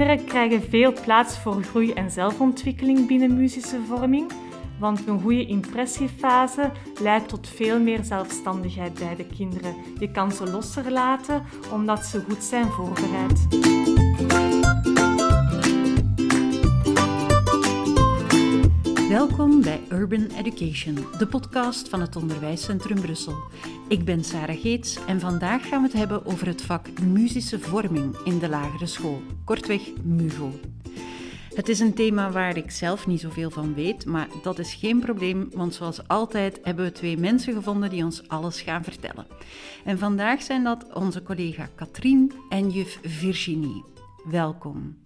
Kinderen krijgen veel plaats voor groei en zelfontwikkeling binnen muzische vorming, want een goede impressiefase leidt tot veel meer zelfstandigheid bij de kinderen. Je kan ze losser laten omdat ze goed zijn voorbereid. Welkom bij Urban Education, de podcast van het Onderwijscentrum Brussel. Ik ben Sarah Geets en vandaag gaan we het hebben over het vak muzische vorming in de lagere school, kortweg MUVO. Het is een thema waar ik zelf niet zoveel van weet, maar dat is geen probleem, want zoals altijd hebben we twee mensen gevonden die ons alles gaan vertellen. En vandaag zijn dat onze collega Katrien en juf Virginie. Welkom.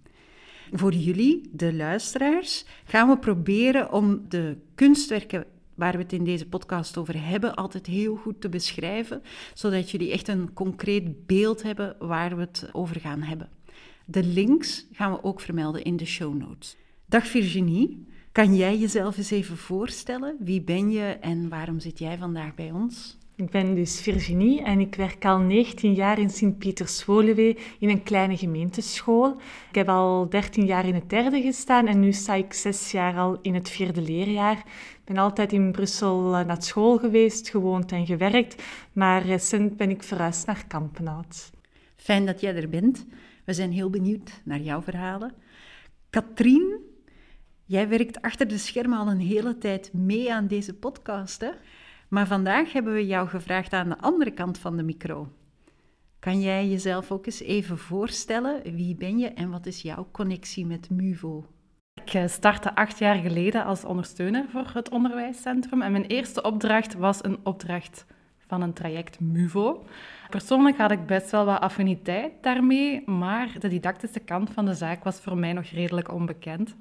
Voor jullie, de luisteraars, gaan we proberen om de kunstwerken waar we het in deze podcast over hebben, altijd heel goed te beschrijven, zodat jullie echt een concreet beeld hebben waar we het over gaan hebben. De links gaan we ook vermelden in de show notes. Dag Virginie, kan jij jezelf eens even voorstellen? Wie ben je en waarom zit jij vandaag bij ons? Ik ben dus Virginie en ik werk al 19 jaar in Sint-Pieters-Woluwe in een kleine gemeenteschool. Ik heb al 13 jaar in het derde gestaan en nu sta ik zes jaar al in het vierde leerjaar. Ik ben altijd in Brussel eh, naar school geweest, gewoond en gewerkt, maar recent ben ik verhuisd naar Kampenhout. Fijn dat jij er bent. We zijn heel benieuwd naar jouw verhalen. Katrien, jij werkt achter de schermen al een hele tijd mee aan deze podcast, hè? Maar vandaag hebben we jou gevraagd aan de andere kant van de micro. Kan jij jezelf ook eens even voorstellen? Wie ben je en wat is jouw connectie met MUVO? Ik eh, startte acht jaar geleden als ondersteuner voor het onderwijscentrum. En mijn eerste opdracht was een opdracht van een traject MUVO. Persoonlijk had ik best wel wat affiniteit daarmee, maar de didactische kant van de zaak was voor mij nog redelijk onbekend.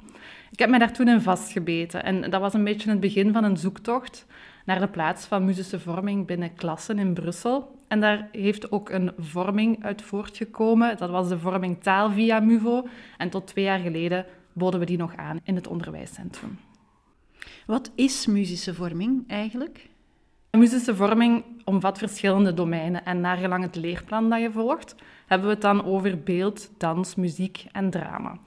Ik heb mij daar toen in vastgebeten en dat was een beetje het begin van een zoektocht naar de plaats van muzische vorming binnen klassen in Brussel. En daar heeft ook een vorming uit voortgekomen. Dat was de vorming taal via MUVO. En tot twee jaar geleden boden we die nog aan in het onderwijscentrum. Wat is muzische vorming eigenlijk? Muzische vorming omvat verschillende domeinen en naar gelang het leerplan dat je volgt, hebben we het dan over beeld, dans, muziek en drama.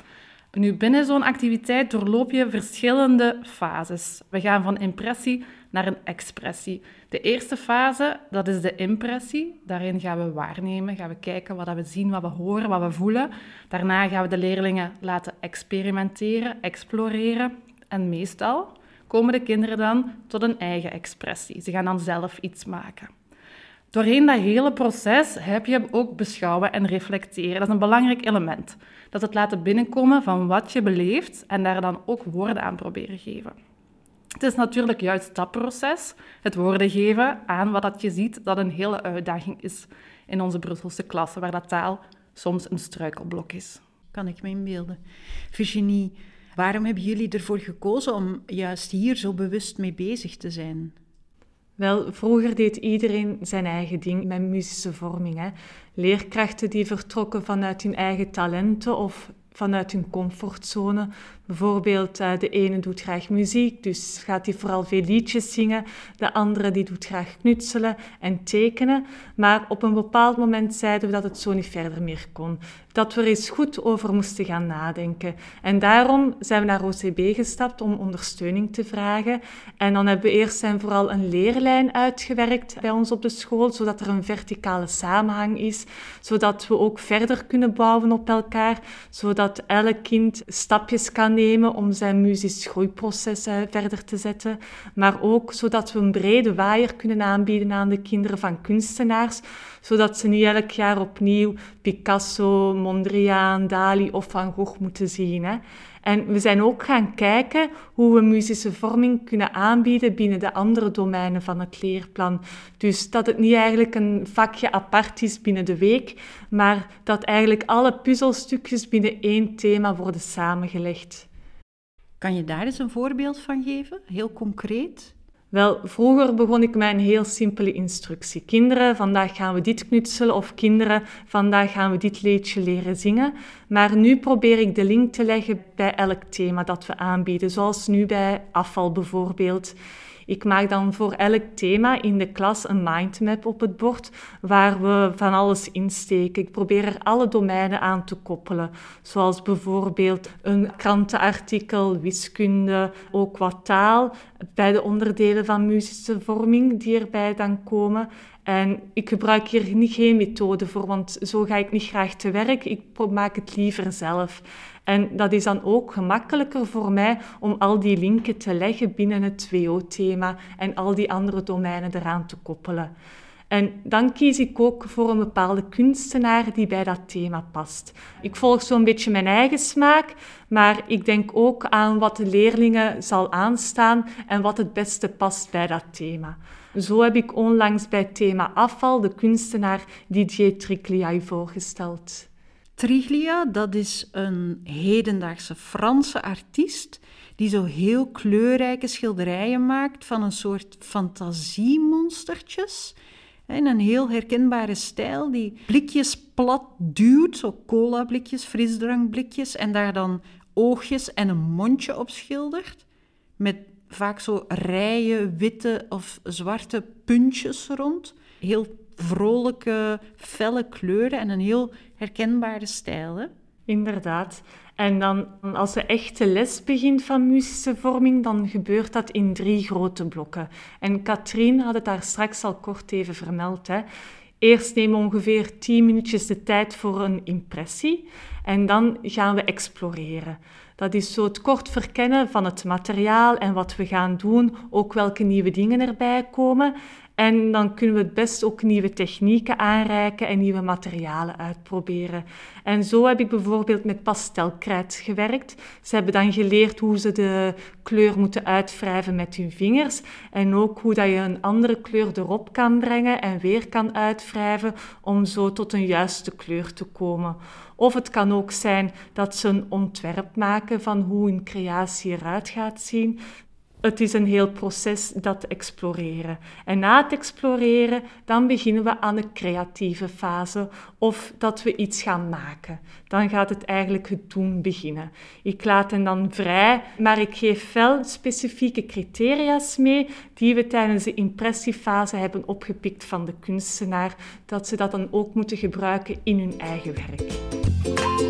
Nu, binnen zo'n activiteit doorloop je verschillende fases. We gaan van impressie naar een expressie. De eerste fase, dat is de impressie. Daarin gaan we waarnemen, gaan we kijken wat we zien, wat we horen, wat we voelen. Daarna gaan we de leerlingen laten experimenteren, exploreren. En meestal komen de kinderen dan tot een eigen expressie. Ze gaan dan zelf iets maken. Doorheen dat hele proces heb je ook beschouwen en reflecteren. Dat is een belangrijk element. Dat het laten binnenkomen van wat je beleeft en daar dan ook woorden aan proberen geven. Het is natuurlijk juist dat proces, het woorden geven aan wat dat je ziet, dat een hele uitdaging is in onze Brusselse klassen, waar dat taal soms een struikelblok is. Kan ik me inbeelden. Virginie, waarom hebben jullie ervoor gekozen om juist hier zo bewust mee bezig te zijn? Wel, vroeger deed iedereen zijn eigen ding met muzische vorming. Hè. Leerkrachten die vertrokken vanuit hun eigen talenten of vanuit hun comfortzone. Bijvoorbeeld, uh, de ene doet graag muziek, dus gaat hij vooral veel liedjes zingen. De andere die doet graag knutselen en tekenen. Maar op een bepaald moment zeiden we dat het zo niet verder meer kon. Dat we er eens goed over moesten gaan nadenken. En daarom zijn we naar OCB gestapt om ondersteuning te vragen. En dan hebben we eerst en vooral een leerlijn uitgewerkt bij ons op de school, zodat er een verticale samenhang is, zodat we ook verder kunnen bouwen op elkaar, zodat elk kind stapjes kan nemen om zijn muzisch groeiproces verder te zetten, maar ook zodat we een brede waaier kunnen aanbieden aan de kinderen van kunstenaars, zodat ze niet elk jaar opnieuw Picasso, Mondriaan, Dali of Van Gogh moeten zien. Hè. En we zijn ook gaan kijken hoe we muzische vorming kunnen aanbieden binnen de andere domeinen van het leerplan. Dus dat het niet eigenlijk een vakje apart is binnen de week, maar dat eigenlijk alle puzzelstukjes binnen één thema worden samengelegd. Kan je daar eens een voorbeeld van geven, heel concreet? Wel, vroeger begon ik met een heel simpele instructie. Kinderen, vandaag gaan we dit knutselen of kinderen, vandaag gaan we dit liedje leren zingen. Maar nu probeer ik de link te leggen bij elk thema dat we aanbieden, zoals nu bij afval bijvoorbeeld. Ik maak dan voor elk thema in de klas een mindmap op het bord waar we van alles insteken. Ik probeer er alle domeinen aan te koppelen, zoals bijvoorbeeld een krantenartikel, wiskunde, ook wat taal, bij de onderdelen van muzische vorming die erbij dan komen. En ik gebruik hier niet geen methode voor, want zo ga ik niet graag te werk. Ik maak het liever zelf. En dat is dan ook gemakkelijker voor mij om al die linken te leggen binnen het WO-thema en al die andere domeinen eraan te koppelen. En dan kies ik ook voor een bepaalde kunstenaar die bij dat thema past. Ik volg zo'n beetje mijn eigen smaak, maar ik denk ook aan wat de leerlingen zal aanstaan en wat het beste past bij dat thema. Zo heb ik onlangs bij het thema afval de kunstenaar Didier Tricliai voorgesteld. Triglia, dat is een hedendaagse Franse artiest die zo heel kleurrijke schilderijen maakt van een soort fantasiemonstertjes. In een heel herkenbare stijl, die blikjes plat duwt, zo cola-blikjes, frisdrankblikjes, en daar dan oogjes en een mondje op schildert. Met vaak zo rijen witte of zwarte puntjes rond. Heel vrolijke, felle kleuren en een heel herkenbare stijl. Hè? Inderdaad. En dan, als de echte les begint van muzische vorming, dan gebeurt dat in drie grote blokken. En Katrien had het daar straks al kort even vermeld. Hè. Eerst nemen we ongeveer 10 minuutjes de tijd voor een impressie en dan gaan we exploreren. Dat is zo het kort verkennen van het materiaal en wat we gaan doen, ook welke nieuwe dingen erbij komen. En dan kunnen we het best ook nieuwe technieken aanreiken en nieuwe materialen uitproberen. En zo heb ik bijvoorbeeld met pastelkrijt gewerkt. Ze hebben dan geleerd hoe ze de kleur moeten uitwrijven met hun vingers. En ook hoe dat je een andere kleur erop kan brengen en weer kan uitwrijven om zo tot een juiste kleur te komen. Of het kan ook zijn dat ze een ontwerp maken van hoe hun creatie eruit gaat zien het is een heel proces dat exploreren. En na het exploreren, dan beginnen we aan de creatieve fase of dat we iets gaan maken. Dan gaat het eigenlijk het doen beginnen. Ik laat hen dan vrij, maar ik geef wel specifieke criteria's mee die we tijdens de impressiefase hebben opgepikt van de kunstenaar, dat ze dat dan ook moeten gebruiken in hun eigen werk.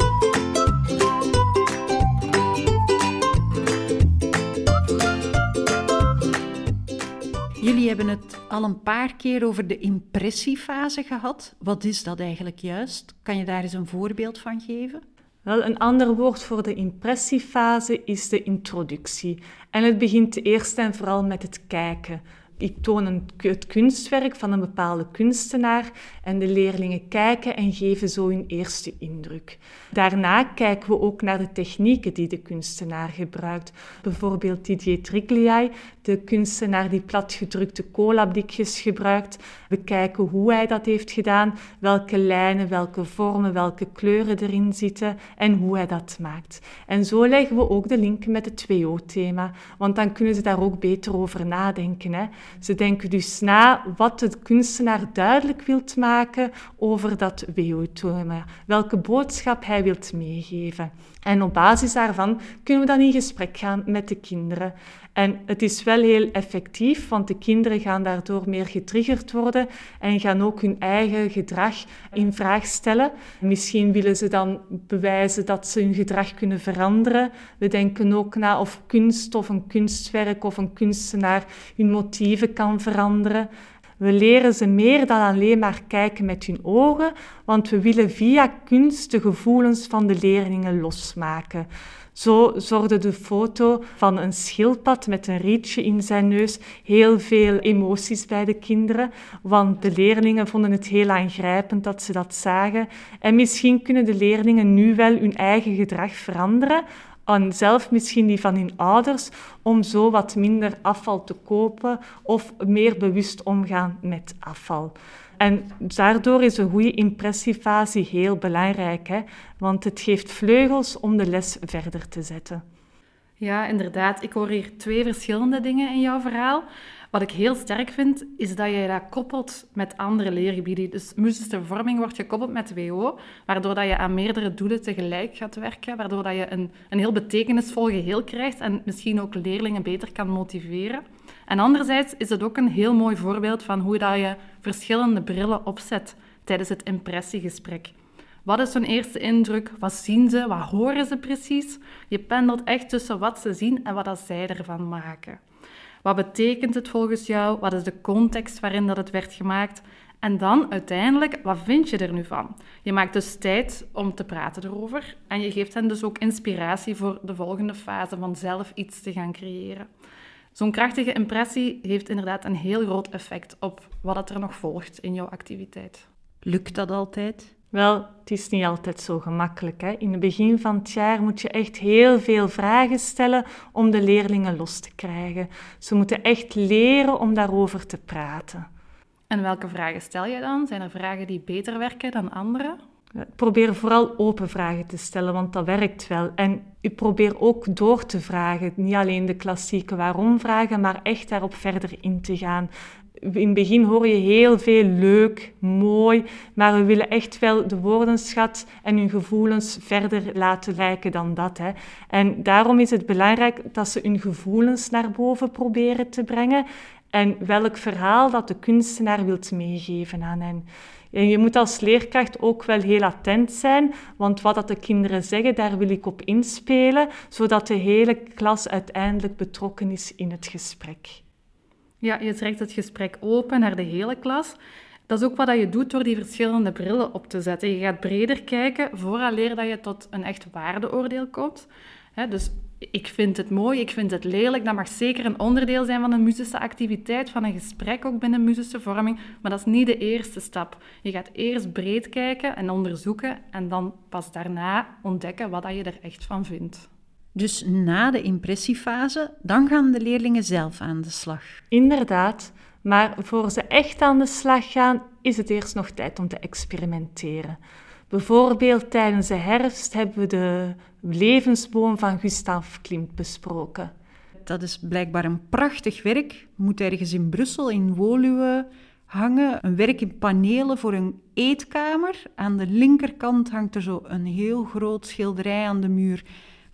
Jullie hebben het al een paar keer over de impressiefase gehad. Wat is dat eigenlijk juist? Kan je daar eens een voorbeeld van geven? Wel, een ander woord voor de impressiefase is de introductie. En het begint eerst en vooral met het kijken. Ik toon een, het kunstwerk van een bepaalde kunstenaar en de leerlingen kijken en geven zo hun eerste indruk. Daarna kijken we ook naar de technieken die de kunstenaar gebruikt. Bijvoorbeeld Didier Trigliai, de kunstenaar die platgedrukte colablikjes gebruikt. We kijken hoe hij dat heeft gedaan, welke lijnen, welke vormen, welke kleuren erin zitten en hoe hij dat maakt. En zo leggen we ook de link met het 2O-thema, want dan kunnen ze daar ook beter over nadenken. Hè. Ze denken dus na wat de kunstenaar duidelijk wilt maken over dat WO-thema, welke boodschap hij wilt meegeven. En op basis daarvan kunnen we dan in gesprek gaan met de kinderen. En het is wel heel effectief, want de kinderen gaan daardoor meer getriggerd worden en gaan ook hun eigen gedrag in vraag stellen. Misschien willen ze dan bewijzen dat ze hun gedrag kunnen veranderen. We denken ook na of kunst of een kunstwerk of een kunstenaar hun motieven kan veranderen. We leren ze meer dan alleen maar kijken met hun ogen, want we willen via kunst de gevoelens van de leerlingen losmaken. Zo zorgde de foto van een schildpad met een rietje in zijn neus heel veel emoties bij de kinderen, want de leerlingen vonden het heel aangrijpend dat ze dat zagen. En misschien kunnen de leerlingen nu wel hun eigen gedrag veranderen, en zelf misschien die van hun ouders, om zo wat minder afval te kopen of meer bewust omgaan met afval. En daardoor is een goede impressiefase heel belangrijk, hè? want het geeft vleugels om de les verder te zetten. Ja, inderdaad. Ik hoor hier twee verschillende dingen in jouw verhaal. Wat ik heel sterk vind, is dat je dat koppelt met andere leergebieden. Dus muzische vorming wordt gekoppeld met WO, waardoor dat je aan meerdere doelen tegelijk gaat werken, waardoor dat je een, een heel betekenisvol geheel krijgt en misschien ook leerlingen beter kan motiveren. En anderzijds is het ook een heel mooi voorbeeld van hoe dat je verschillende brillen opzet tijdens het impressiegesprek. Wat is hun eerste indruk? Wat zien ze? Wat horen ze precies? Je pendelt echt tussen wat ze zien en wat dat zij ervan maken. Wat betekent het volgens jou? Wat is de context waarin dat het werd gemaakt? En dan uiteindelijk, wat vind je er nu van? Je maakt dus tijd om te praten erover en je geeft hen dus ook inspiratie voor de volgende fase van zelf iets te gaan creëren. Zo'n krachtige impressie heeft inderdaad een heel groot effect op wat er nog volgt in jouw activiteit. Lukt dat altijd? Wel, het is niet altijd zo gemakkelijk. Hè? In het begin van het jaar moet je echt heel veel vragen stellen om de leerlingen los te krijgen. Ze moeten echt leren om daarover te praten. En welke vragen stel je dan? Zijn er vragen die beter werken dan andere? Probeer vooral open vragen te stellen, want dat werkt wel. En u probeer ook door te vragen. Niet alleen de klassieke waarom-vragen, maar echt daarop verder in te gaan. In het begin hoor je heel veel leuk, mooi, maar we willen echt wel de woordenschat en hun gevoelens verder laten lijken dan dat. Hè. En daarom is het belangrijk dat ze hun gevoelens naar boven proberen te brengen en welk verhaal dat de kunstenaar wilt meegeven aan hen. En je moet als leerkracht ook wel heel attent zijn, want wat dat de kinderen zeggen, daar wil ik op inspelen, zodat de hele klas uiteindelijk betrokken is in het gesprek. Ja, je trekt het gesprek open naar de hele klas. Dat is ook wat je doet door die verschillende brillen op te zetten. Je gaat breder kijken vooraleer dat je tot een echt waardeoordeel komt. dus ik vind het mooi, ik vind het lelijk. Dat mag zeker een onderdeel zijn van een muzische activiteit, van een gesprek ook binnen muzische vorming. Maar dat is niet de eerste stap. Je gaat eerst breed kijken en onderzoeken en dan pas daarna ontdekken wat je er echt van vindt. Dus na de impressiefase, dan gaan de leerlingen zelf aan de slag. Inderdaad, maar voor ze echt aan de slag gaan, is het eerst nog tijd om te experimenteren. Bijvoorbeeld tijdens de herfst hebben we de levensboom van Gustav Klimt besproken. Dat is blijkbaar een prachtig werk. Moet ergens in Brussel, in Woluwe, hangen. Een werk in panelen voor een eetkamer. Aan de linkerkant hangt er zo een heel groot schilderij aan de muur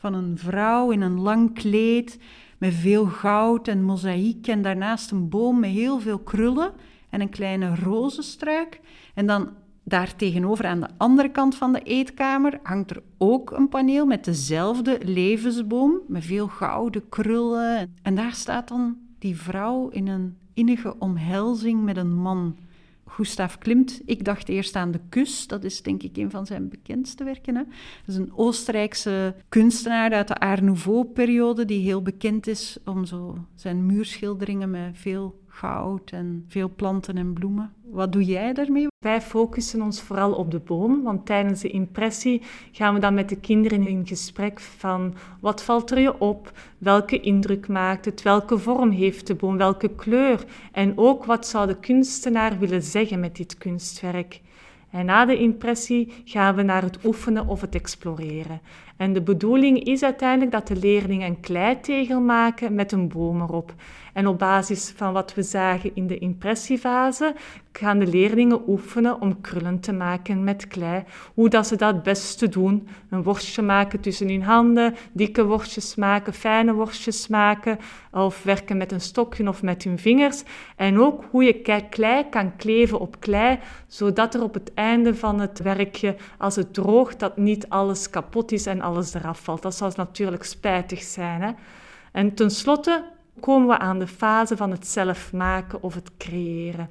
van een vrouw in een lang kleed met veel goud en mozaïek en daarnaast een boom met heel veel krullen en een kleine rozenstruik. En dan daar tegenover aan de andere kant van de eetkamer hangt er ook een paneel met dezelfde levensboom met veel gouden krullen. En daar staat dan die vrouw in een innige omhelzing met een man. Gustav Klimt, ik dacht eerst aan De Kus, dat is denk ik een van zijn bekendste werken. Hè? Dat is een Oostenrijkse kunstenaar uit de Art Nouveau-periode, die heel bekend is om zo zijn muurschilderingen met veel goud en veel planten en bloemen. Wat doe jij daarmee? Wij focussen ons vooral op de boom, want tijdens de impressie gaan we dan met de kinderen in gesprek van wat valt er je op, welke indruk maakt het, welke vorm heeft de boom, welke kleur en ook wat zou de kunstenaar willen zeggen met dit kunstwerk. En na de impressie gaan we naar het oefenen of het exploreren. En de bedoeling is uiteindelijk dat de leerlingen een kleitegel maken met een boom erop. En op basis van wat we zagen in de impressiefase, gaan de leerlingen oefenen om krullen te maken met klei. Hoe dat ze dat beste doen. Een worstje maken tussen hun handen, dikke worstjes maken, fijne worstjes maken, of werken met een stokje of met hun vingers. En ook hoe je klei kan kleven op klei, zodat er op het einde van het werkje, als het droogt, dat niet alles kapot is en alles eraf valt. Dat zou natuurlijk spijtig zijn. Hè? En tenslotte komen we aan de fase van het zelf maken of het creëren.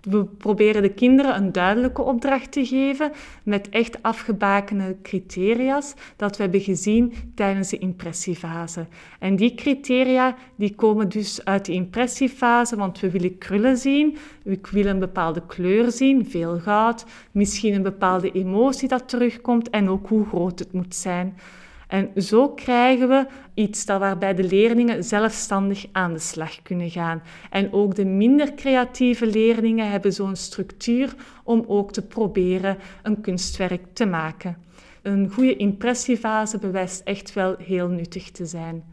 We proberen de kinderen een duidelijke opdracht te geven met echt afgebakende criteria's dat we hebben gezien tijdens de impressiefase. En die criteria die komen dus uit de impressiefase, want we willen krullen zien, we willen een bepaalde kleur zien, veel goud, misschien een bepaalde emotie dat terugkomt en ook hoe groot het moet zijn. En zo krijgen we iets dat waarbij de leerlingen zelfstandig aan de slag kunnen gaan. En ook de minder creatieve leerlingen hebben zo'n structuur om ook te proberen een kunstwerk te maken. Een goede impressiefase bewijst echt wel heel nuttig te zijn.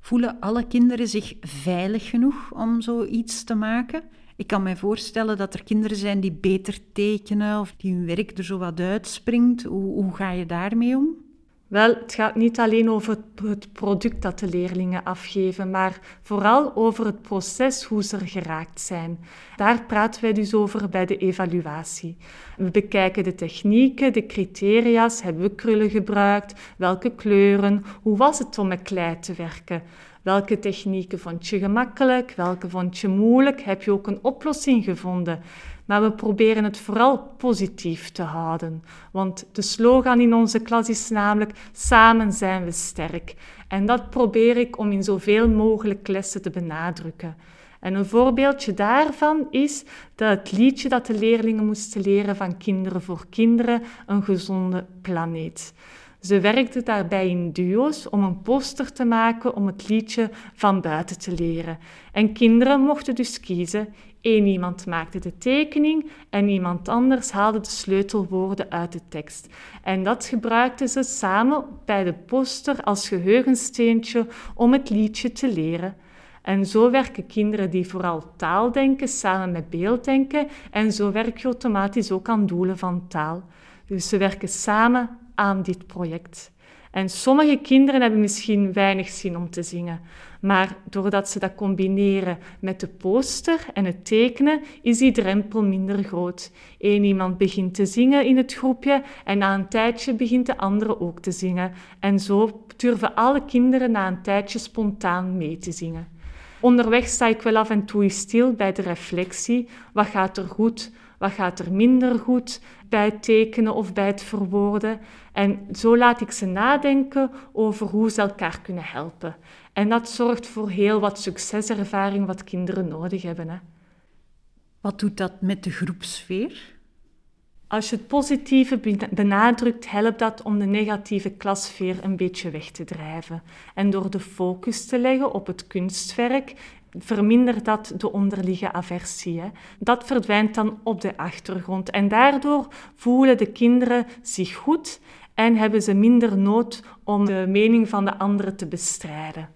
Voelen alle kinderen zich veilig genoeg om zoiets te maken? Ik kan me voorstellen dat er kinderen zijn die beter tekenen of die hun werk er zo wat uitspringt. Hoe, hoe ga je daarmee om? Wel, het gaat niet alleen over het product dat de leerlingen afgeven, maar vooral over het proces hoe ze er geraakt zijn. Daar praten wij dus over bij de evaluatie. We bekijken de technieken, de criteria's, hebben we krullen gebruikt, welke kleuren, hoe was het om met klei te werken. Welke technieken vond je gemakkelijk, welke vond je moeilijk, heb je ook een oplossing gevonden? Maar we proberen het vooral positief te houden. Want de slogan in onze klas is namelijk: Samen zijn we sterk. En dat probeer ik om in zoveel mogelijk lessen te benadrukken. En een voorbeeldje daarvan is dat het liedje dat de leerlingen moesten leren van Kinderen voor Kinderen, Een gezonde planeet. Ze werkten daarbij in duo's om een poster te maken om het liedje van buiten te leren. En kinderen mochten dus kiezen. Eén iemand maakte de tekening en iemand anders haalde de sleutelwoorden uit de tekst. En dat gebruikten ze samen bij de poster als geheugensteentje om het liedje te leren. En zo werken kinderen die vooral taal denken samen met beelddenken en zo werk je automatisch ook aan doelen van taal. Dus ze werken samen aan dit project. En sommige kinderen hebben misschien weinig zin om te zingen, maar doordat ze dat combineren met de poster en het tekenen, is die drempel minder groot. Eén iemand begint te zingen in het groepje en na een tijdje begint de andere ook te zingen. En zo durven alle kinderen na een tijdje spontaan mee te zingen. Onderweg sta ik wel af en toe stil bij de reflectie. Wat gaat er goed? Wat gaat er minder goed bij het tekenen of bij het verwoorden? En zo laat ik ze nadenken over hoe ze elkaar kunnen helpen. En dat zorgt voor heel wat succeservaring wat kinderen nodig hebben. Hè. Wat doet dat met de groepsfeer? Als je het positieve benadrukt, helpt dat om de negatieve klasfeer een beetje weg te drijven. En door de focus te leggen op het kunstwerk, vermindert dat de onderliggende aversie. Hè. Dat verdwijnt dan op de achtergrond. En daardoor voelen de kinderen zich goed en hebben ze minder nood om de mening van de anderen te bestrijden.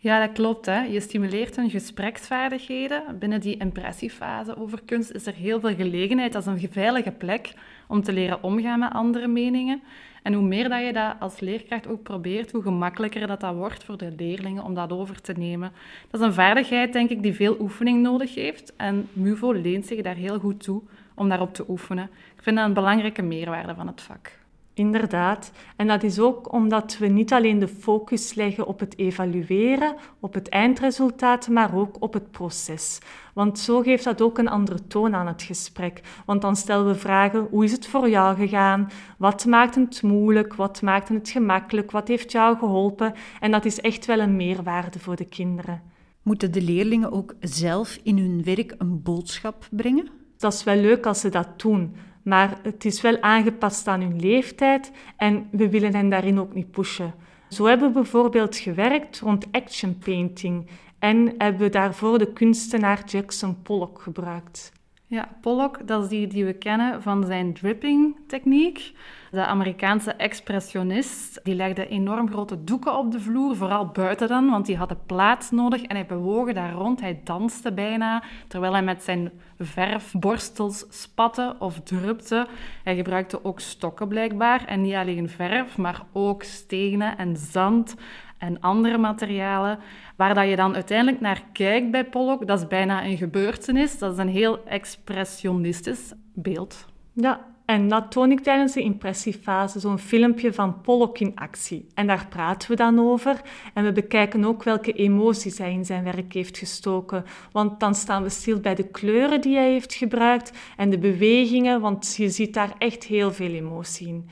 Ja, dat klopt. Hè. Je stimuleert hun gespreksvaardigheden. Binnen die impressiefase over kunst is er heel veel gelegenheid. Is een veilige plek om te leren omgaan met andere meningen. En hoe meer dat je dat als leerkracht ook probeert, hoe gemakkelijker dat, dat wordt voor de leerlingen om dat over te nemen. Dat is een vaardigheid, denk ik, die veel oefening nodig heeft. En MUVO leent zich daar heel goed toe om daarop te oefenen. Ik vind dat een belangrijke meerwaarde van het vak. Inderdaad. En dat is ook omdat we niet alleen de focus leggen op het evalueren, op het eindresultaat, maar ook op het proces. Want zo geeft dat ook een andere toon aan het gesprek. Want dan stellen we vragen: hoe is het voor jou gegaan? Wat maakt het moeilijk? Wat maakt het gemakkelijk? Wat heeft jou geholpen? En dat is echt wel een meerwaarde voor de kinderen. Moeten de leerlingen ook zelf in hun werk een boodschap brengen? Dat is wel leuk als ze dat doen. Maar het is wel aangepast aan hun leeftijd en we willen hen daarin ook niet pushen. Zo hebben we bijvoorbeeld gewerkt rond action painting en hebben we daarvoor de kunstenaar Jackson Pollock gebruikt. Ja, Pollock, dat is die die we kennen van zijn dripping-techniek. De Amerikaanse expressionist, die legde enorm grote doeken op de vloer, vooral buiten dan, want die hadden plaats nodig en hij bewoog daar rond. Hij danste bijna, terwijl hij met zijn verfborstels spatte of drupte. Hij gebruikte ook stokken blijkbaar, en niet alleen verf, maar ook stenen en zand en andere materialen. Waar dat je dan uiteindelijk naar kijkt bij Pollock, dat is bijna een gebeurtenis. Dat is een heel expressionistisch beeld. Ja, en dat toon ik tijdens de impressiefase, zo'n filmpje van Pollock in actie. En daar praten we dan over. En we bekijken ook welke emoties hij in zijn werk heeft gestoken. Want dan staan we stil bij de kleuren die hij heeft gebruikt en de bewegingen, want je ziet daar echt heel veel emotie in.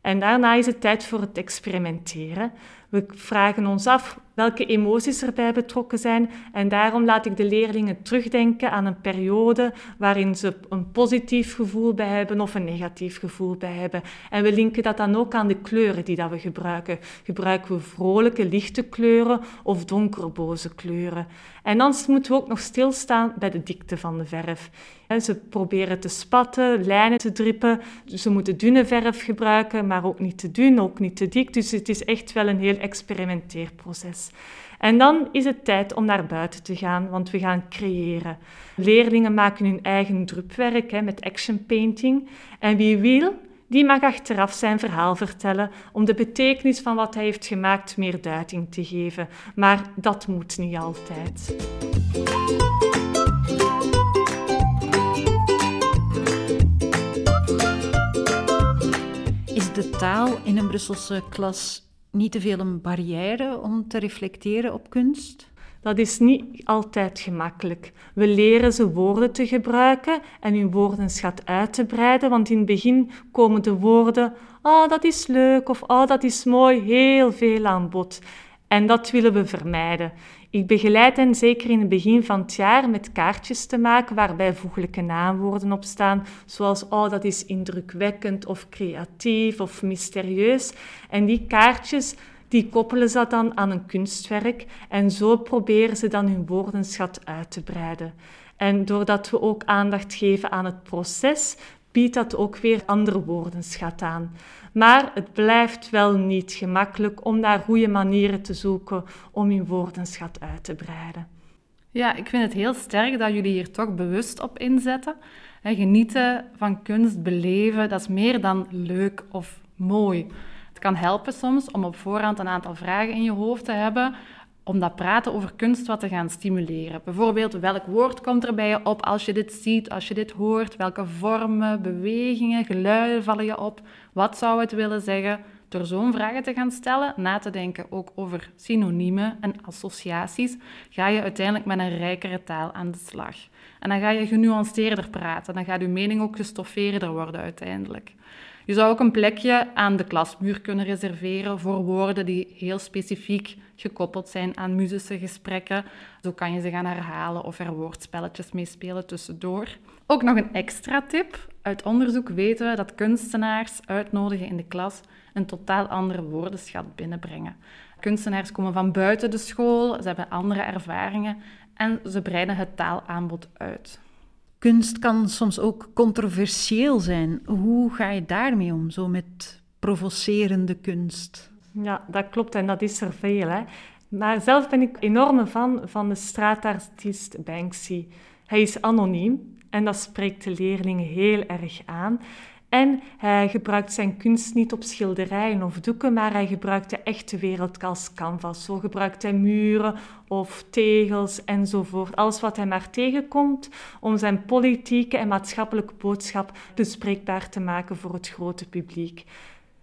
En daarna is het tijd voor het experimenteren. We vragen ons af welke emoties erbij betrokken zijn en daarom laat ik de leerlingen terugdenken aan een periode waarin ze een positief gevoel bij hebben of een negatief gevoel bij hebben. En we linken dat dan ook aan de kleuren die dat we gebruiken. Gebruiken we vrolijke, lichte kleuren of donkere, boze kleuren? En dan moeten we ook nog stilstaan bij de dikte van de verf. Ze proberen te spatten, lijnen te drippen. Ze moeten dunne verf gebruiken, maar ook niet te dun, ook niet te dik. Dus het is echt wel een heel experimenteerproces. En dan is het tijd om naar buiten te gaan, want we gaan creëren. Leerlingen maken hun eigen drupwerk hè, met action painting. En wie wil, die mag achteraf zijn verhaal vertellen om de betekenis van wat hij heeft gemaakt meer duiding te geven. Maar dat moet niet altijd. Is de taal in een Brusselse klas niet te veel een barrière om te reflecteren op kunst? Dat is niet altijd gemakkelijk. We leren ze woorden te gebruiken en hun woordenschat uit te breiden, want in het begin komen de woorden oh, dat is leuk of oh, dat is mooi heel veel aan bod. En dat willen we vermijden. Ik begeleid hen zeker in het begin van het jaar met kaartjes te maken waarbij voeglijke naamwoorden op staan, zoals oh, dat is indrukwekkend of creatief of mysterieus. En die kaartjes die koppelen ze dan aan een kunstwerk en zo proberen ze dan hun woordenschat uit te breiden. En doordat we ook aandacht geven aan het proces, biedt dat ook weer andere woordenschat aan. Maar het blijft wel niet gemakkelijk om naar goede manieren te zoeken om hun woordenschat uit te breiden. Ja, ik vind het heel sterk dat jullie hier toch bewust op inzetten. genieten van kunst, beleven, dat is meer dan leuk of mooi. Het kan helpen soms om op voorhand een aantal vragen in je hoofd te hebben om dat praten over kunst wat te gaan stimuleren. Bijvoorbeeld, welk woord komt er bij je op als je dit ziet, als je dit hoort? Welke vormen, bewegingen, geluiden vallen je op? Wat zou het willen zeggen? Door zo'n vragen te gaan stellen, na te denken ook over synoniemen en associaties, ga je uiteindelijk met een rijkere taal aan de slag. En dan ga je genuanceerder praten, dan gaat je mening ook gestoffeerder worden uiteindelijk. Je zou ook een plekje aan de klasmuur kunnen reserveren voor woorden die heel specifiek gekoppeld zijn aan muzische gesprekken. Zo kan je ze gaan herhalen of er woordspelletjes mee spelen tussendoor. Ook nog een extra tip. Uit onderzoek weten we dat kunstenaars uitnodigen in de klas een totaal andere woordenschat binnenbrengen. Kunstenaars komen van buiten de school, ze hebben andere ervaringen en ze breiden het taalaanbod uit. Kunst kan soms ook controversieel zijn. Hoe ga je daarmee om, zo met provocerende kunst? Ja, dat klopt en dat is er veel. Hè. Maar zelf ben ik enorm fan van de straatartiest Banksy. Hij is anoniem en dat spreekt de leerlingen heel erg aan. En hij gebruikt zijn kunst niet op schilderijen of doeken, maar hij gebruikt de echte wereld als canvas. Zo gebruikt hij muren of tegels enzovoort. Alles wat hij maar tegenkomt om zijn politieke en maatschappelijke boodschap bespreekbaar te maken voor het grote publiek.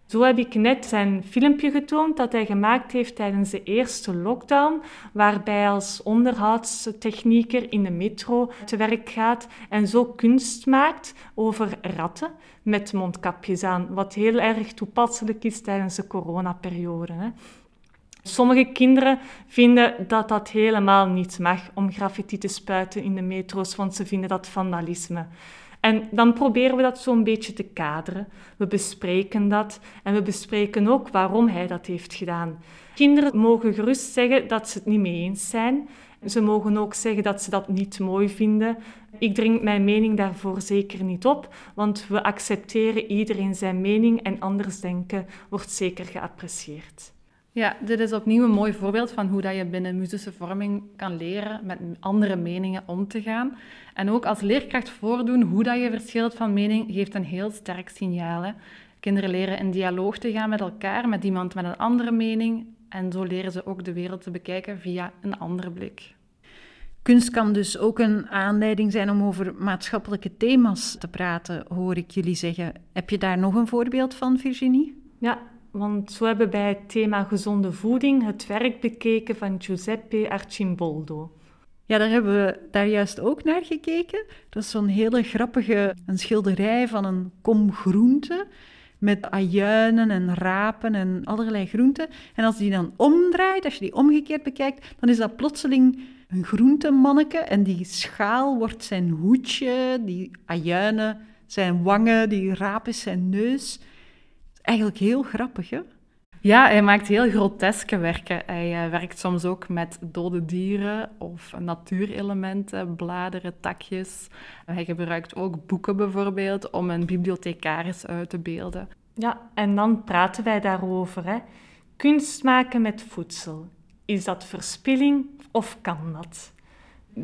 Zo heb ik net zijn filmpje getoond dat hij gemaakt heeft tijdens de eerste lockdown, waarbij hij als onderhoudstechnieker in de metro te werk gaat en zo kunst maakt over ratten met mondkapjes aan, wat heel erg toepasselijk is tijdens de coronaperiode. Hè. Sommige kinderen vinden dat dat helemaal niet mag om graffiti te spuiten in de metro's, want ze vinden dat vandalisme. En dan proberen we dat zo'n beetje te kaderen. We bespreken dat en we bespreken ook waarom hij dat heeft gedaan. Kinderen mogen gerust zeggen dat ze het niet mee eens zijn. Ze mogen ook zeggen dat ze dat niet mooi vinden. Ik drink mijn mening daarvoor zeker niet op, want we accepteren iedereen zijn mening en anders denken wordt zeker geapprecieerd. Ja, dit is opnieuw een mooi voorbeeld van hoe dat je binnen muzische vorming kan leren met andere meningen om te gaan. En ook als leerkracht voordoen hoe dat je verschilt van mening geeft een heel sterk signaal. Hè. Kinderen leren in dialoog te gaan met elkaar, met iemand met een andere mening. En zo leren ze ook de wereld te bekijken via een andere blik. Kunst kan dus ook een aanleiding zijn om over maatschappelijke thema's te praten, hoor ik jullie zeggen. Heb je daar nog een voorbeeld van, Virginie? Ja, want zo hebben bij het thema gezonde voeding het werk bekeken van Giuseppe Arcimboldo. Ja, daar hebben we daar juist ook naar gekeken. Dat is zo'n hele grappige een schilderij van een kom groente met ajuinen en rapen en allerlei groenten. En als die dan omdraait, als je die omgekeerd bekijkt, dan is dat plotseling een groentemanneke en die schaal wordt zijn hoedje, die ajuinen zijn wangen, die raap is zijn neus. Eigenlijk heel grappig, hè? Ja, hij maakt heel groteske werken. Hij uh, werkt soms ook met dode dieren of natuurelementen, bladeren, takjes. Hij gebruikt ook boeken bijvoorbeeld om een bibliothecaris uit te beelden. Ja, en dan praten wij daarover. Hè. Kunst maken met voedsel. Is dat verspilling of kan dat?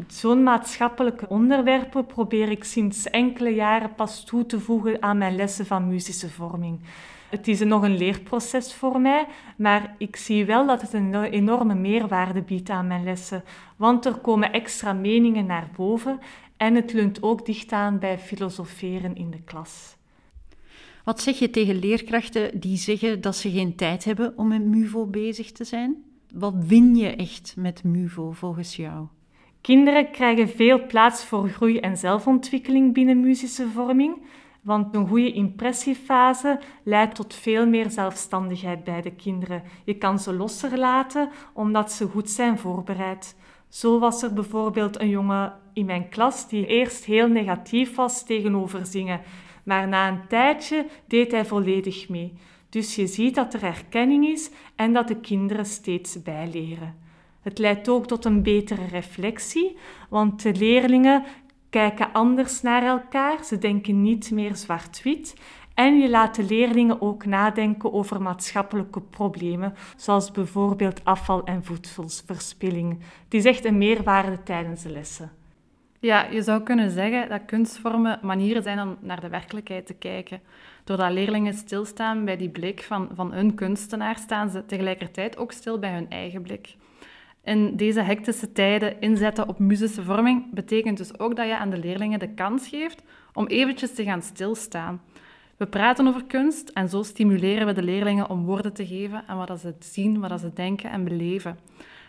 zo'n maatschappelijke onderwerpen probeer ik sinds enkele jaren pas toe te voegen aan mijn lessen van muzische vorming. Het is nog een leerproces voor mij, maar ik zie wel dat het een enorme meerwaarde biedt aan mijn lessen, want er komen extra meningen naar boven en het leunt ook dicht aan bij filosoferen in de klas. Wat zeg je tegen leerkrachten die zeggen dat ze geen tijd hebben om met MUVO bezig te zijn? Wat win je echt met MUVO volgens jou? Kinderen krijgen veel plaats voor groei en zelfontwikkeling binnen muzische vorming, want een goede impressiefase leidt tot veel meer zelfstandigheid bij de kinderen. Je kan ze losser laten omdat ze goed zijn voorbereid. Zo was er bijvoorbeeld een jongen in mijn klas die eerst heel negatief was tegenover zingen, maar na een tijdje deed hij volledig mee. Dus je ziet dat er erkenning is en dat de kinderen steeds bijleren. Het leidt ook tot een betere reflectie, want de leerlingen kijken anders naar elkaar, ze denken niet meer zwart-wit. En je laat de leerlingen ook nadenken over maatschappelijke problemen, zoals bijvoorbeeld afval- en voedselverspilling. Het is echt een meerwaarde tijdens de lessen. Ja, je zou kunnen zeggen dat kunstvormen manieren zijn om naar de werkelijkheid te kijken. Doordat leerlingen stilstaan bij die blik van, van hun kunstenaar, staan ze tegelijkertijd ook stil bij hun eigen blik. In deze hectische tijden inzetten op muzische vorming betekent dus ook dat je aan de leerlingen de kans geeft om eventjes te gaan stilstaan. We praten over kunst en zo stimuleren we de leerlingen om woorden te geven aan wat ze zien, wat ze denken en beleven.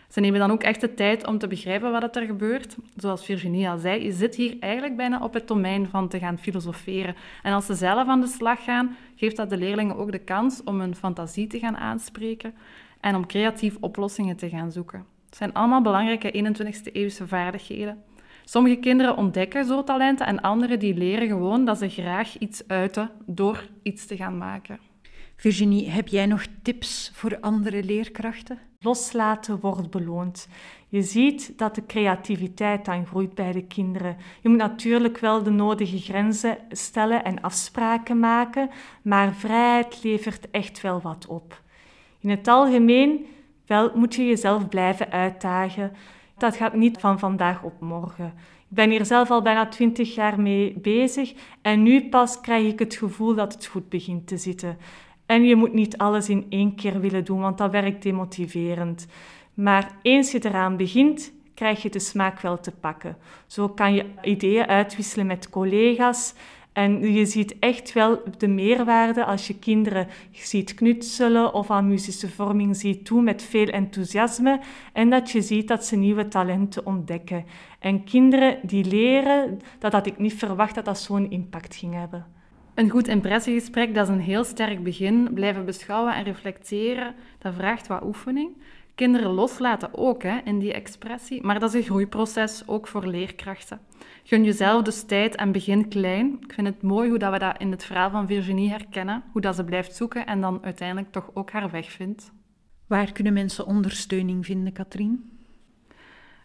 Ze nemen dan ook echt de tijd om te begrijpen wat er gebeurt. Zoals Virginie al zei, je zit hier eigenlijk bijna op het domein van te gaan filosoferen. En als ze zelf aan de slag gaan, geeft dat de leerlingen ook de kans om hun fantasie te gaan aanspreken en om creatief oplossingen te gaan zoeken. Het zijn allemaal belangrijke 21e eeuwse vaardigheden. Sommige kinderen ontdekken zo talenten en anderen die leren gewoon dat ze graag iets uiten door iets te gaan maken. Virginie, heb jij nog tips voor andere leerkrachten? Loslaten wordt beloond. Je ziet dat de creativiteit dan groeit bij de kinderen. Je moet natuurlijk wel de nodige grenzen stellen en afspraken maken, maar vrijheid levert echt wel wat op. In het algemeen wel moet je jezelf blijven uitdagen. Dat gaat niet van vandaag op morgen. Ik ben hier zelf al bijna twintig jaar mee bezig en nu pas krijg ik het gevoel dat het goed begint te zitten. En je moet niet alles in één keer willen doen, want dat werkt demotiverend. Maar eens je eraan begint, krijg je de smaak wel te pakken. Zo kan je ideeën uitwisselen met collega's en je ziet echt wel de meerwaarde als je kinderen ziet knutselen of aan muzische vorming ziet doen met veel enthousiasme en dat je ziet dat ze nieuwe talenten ontdekken. En kinderen die leren, dat had ik niet verwacht dat dat zo'n impact ging hebben. Een goed impressiegesprek, dat is een heel sterk begin. Blijven beschouwen en reflecteren, dat vraagt wat oefening. Kinderen loslaten ook hè, in die expressie, maar dat is een groeiproces, ook voor leerkrachten. Gun jezelf dus tijd en begin klein. Ik vind het mooi hoe dat we dat in het verhaal van Virginie herkennen, hoe dat ze blijft zoeken en dan uiteindelijk toch ook haar weg vindt. Waar kunnen mensen ondersteuning vinden, Katrien?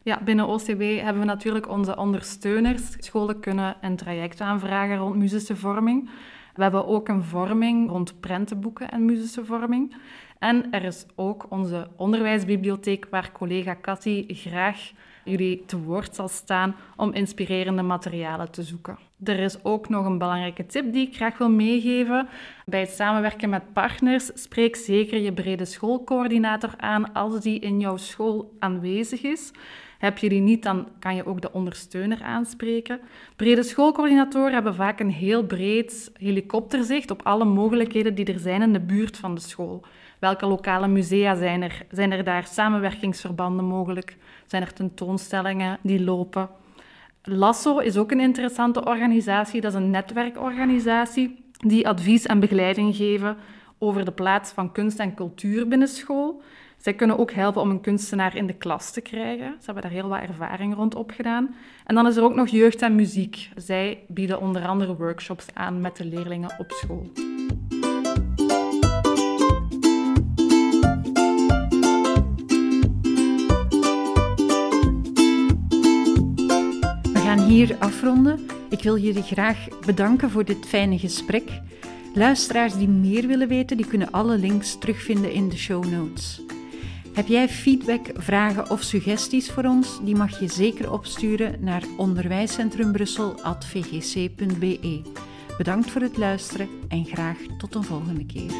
Ja, binnen OCW hebben we natuurlijk onze ondersteuners. Scholen kunnen een traject aanvragen rond muzische vorming. We hebben ook een vorming rond prentenboeken en muzische vorming. En er is ook onze onderwijsbibliotheek, waar collega Cathy graag jullie te woord zal staan om inspirerende materialen te zoeken. Er is ook nog een belangrijke tip die ik graag wil meegeven. Bij het samenwerken met partners, spreek zeker je brede schoolcoördinator aan als die in jouw school aanwezig is. Heb je die niet, dan kan je ook de ondersteuner aanspreken. Brede schoolcoördinatoren hebben vaak een heel breed helikopterzicht op alle mogelijkheden die er zijn in de buurt van de school. Welke lokale musea zijn er? Zijn er daar samenwerkingsverbanden mogelijk? Zijn er tentoonstellingen die lopen? Lasso is ook een interessante organisatie. Dat is een netwerkorganisatie die advies en begeleiding geven over de plaats van kunst en cultuur binnen school. Zij kunnen ook helpen om een kunstenaar in de klas te krijgen. Ze hebben daar heel wat ervaring rond opgedaan. En dan is er ook nog jeugd en muziek. Zij bieden onder andere workshops aan met de leerlingen op school. gaan hier afronden. Ik wil jullie graag bedanken voor dit fijne gesprek. Luisteraars die meer willen weten, die kunnen alle links terugvinden in de show notes. Heb jij feedback, vragen of suggesties voor ons? Die mag je zeker opsturen naar onderwijscentrumbrussel.vgc.be. Bedankt voor het luisteren en graag tot een volgende keer.